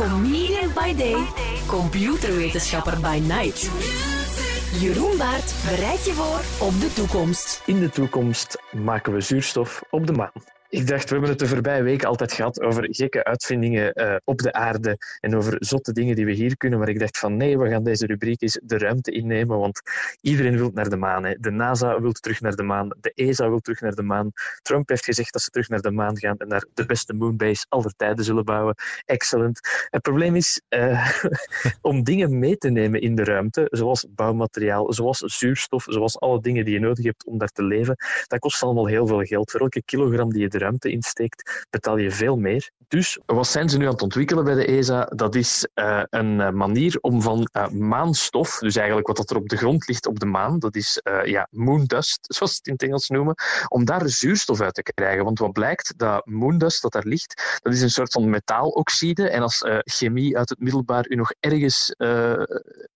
Comedian by day, computerwetenschapper by night. Jeroen Baert bereidt je voor op de toekomst. In de toekomst maken we zuurstof op de maan. Ik dacht, we hebben het de voorbije weken altijd gehad over gekke uitvindingen uh, op de aarde en over zotte dingen die we hier kunnen. Maar ik dacht van nee, we gaan deze rubriek eens de ruimte innemen, want iedereen wil naar de maan. Hè. De NASA wil terug naar de maan, de ESA wil terug naar de maan. Trump heeft gezegd dat ze terug naar de maan gaan en naar de beste moonbase aller tijden zullen bouwen. Excellent. Het probleem is uh, om dingen mee te nemen in de ruimte, zoals bouwmateriaal, zoals zuurstof, zoals alle dingen die je nodig hebt om daar te leven. Dat kost allemaal heel veel geld. Voor elke kilogram die je ruimte insteekt, betaal je veel meer. Dus wat zijn ze nu aan het ontwikkelen bij de ESA? Dat is uh, een eh, manier om van uh, maanstof, dus eigenlijk wat er op de grond ligt op de maan, dat is ja, moondust, zoals ze het in het Engels noemen, om daar zuurstof uit te krijgen. Want wat blijkt, dat moondust dat daar ligt, dat is een soort van metaaloxide. En als chemie uit het middelbaar u nog ergens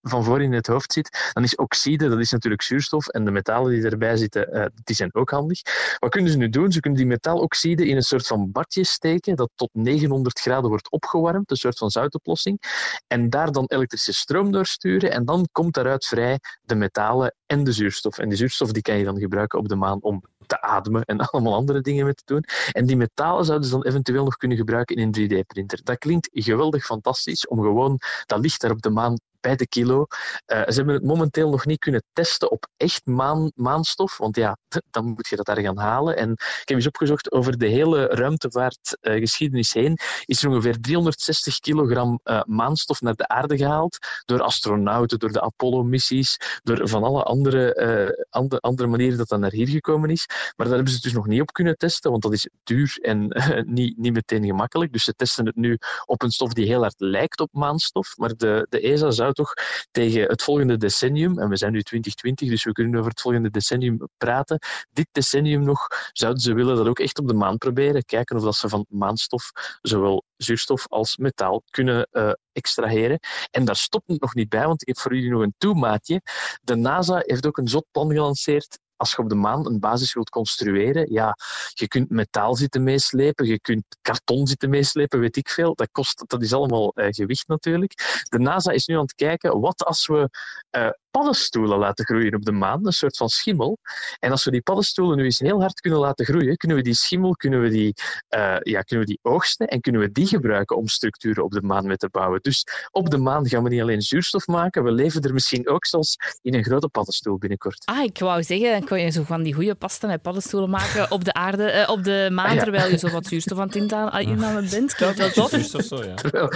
van voor in het hoofd zit, dan is oxide, dat is natuurlijk zuurstof, en de metalen die erbij zitten, die zijn ook handig. Wat kunnen ze nu doen? Ze kunnen die metaaloxide in een soort van badje steken dat tot 900 graden wordt opgewarmd, een soort van zoutoplossing, en daar dan elektrische stroom doorsturen en dan komt daaruit vrij de metalen en de zuurstof. En die zuurstof die kan je dan gebruiken op de maan om te ademen en allemaal andere dingen mee te doen. En die metalen zouden ze dan eventueel nog kunnen gebruiken in een 3D-printer. Dat klinkt geweldig fantastisch om gewoon dat licht daar op de maan bij de kilo. Uh, ze hebben het momenteel nog niet kunnen testen op echt maan, maanstof, want ja, dan moet je dat daar gaan halen. En ik heb eens opgezocht, over de hele ruimtevaartgeschiedenis uh, heen is er ongeveer 360 kilogram uh, maanstof naar de aarde gehaald door astronauten, door de Apollo-missies, door van alle andere, andere, andere manieren dat dat naar hier gekomen is. Maar daar hebben ze het dus nog niet op kunnen testen, want dat is duur en niet, niet meteen gemakkelijk. Dus ze testen het nu op een stof die heel hard lijkt op maanstof, maar de, de ESA zou toch tegen het volgende decennium, en we zijn nu 2020, dus we kunnen over het volgende decennium praten, dit decennium nog zouden ze willen dat ook echt op de maan proberen, kijken of dat ze van maanstof zowel zuurstof als metaal kunnen uh, extraheren. En daar stopt het nog niet bij, want ik heb voor jullie nog een toemaatje. De NASA heeft ook een zot plan gelanceerd als je op de maan een basis wilt construeren, ja, je kunt metaal zitten meeslepen, je kunt karton zitten meeslepen, weet ik veel. Dat, kost, dat is allemaal uh, gewicht natuurlijk. De NASA is nu aan het kijken, wat als we uh, paddenstoelen laten groeien op de maan, een soort van schimmel. En als we die paddenstoelen nu eens heel hard kunnen laten groeien, kunnen we die schimmel kunnen we die, uh, ja, kunnen we die oogsten en kunnen we die gebruiken om structuren op de maan mee te bouwen. Dus op de maan gaan we niet alleen zuurstof maken, we leven er misschien ook zelfs in een grote paddenstoel binnenkort. Ah, ik wou zeggen, kon je zo van die goede pasta met paddenstoelen maken op de aarde, uh, op de maan, ah, ja. terwijl je zo wat zuurstof aan het innemen bent. Wel tof. Zo, ja. terwijl,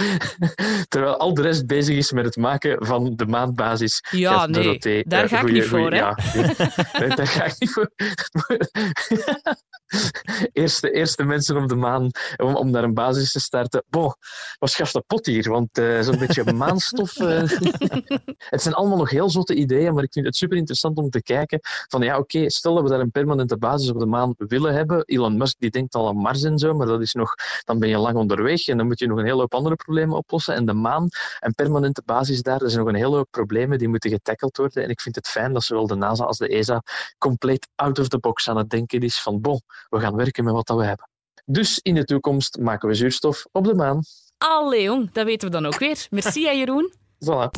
terwijl al de rest bezig is met het maken van de maanbasis. Ja, nee, Dorothee, daar ga goeie, ik niet voor, goeie, hè? Ja, nee, daar ga ik niet voor. eerste, eerste mensen op de maan om, om naar een basis te starten. Bon, wat schaft de pot hier? Want uh, zo'n beetje maanstof. Uh... het zijn allemaal nog heel zotte ideeën, maar ik vind het super interessant om te kijken van ja, oké, okay, stel dat we daar een permanente basis op de maan willen hebben. Elon Musk die denkt al aan Mars en zo, maar dat is nog, dan ben je lang onderweg en dan moet je nog een hele hoop andere problemen oplossen. En de maan, een permanente basis daar, er zijn nog een hele hoop problemen die moeten getackeld worden. En ik vind het fijn dat zowel de NASA als de ESA compleet out of the box aan het denken is van bon, we gaan werken met wat dat we hebben. Dus in de toekomst maken we zuurstof op de maan. Allee, jong, dat weten we dan ook weer. Merci, hè, Jeroen. Voilà.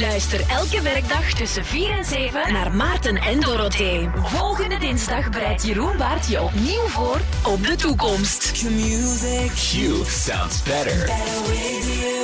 Luister elke werkdag tussen 4 en 7 naar Maarten en Dorothee. Volgende dinsdag bereidt Jeroen Baart je opnieuw voor op de toekomst. Q sounds better. better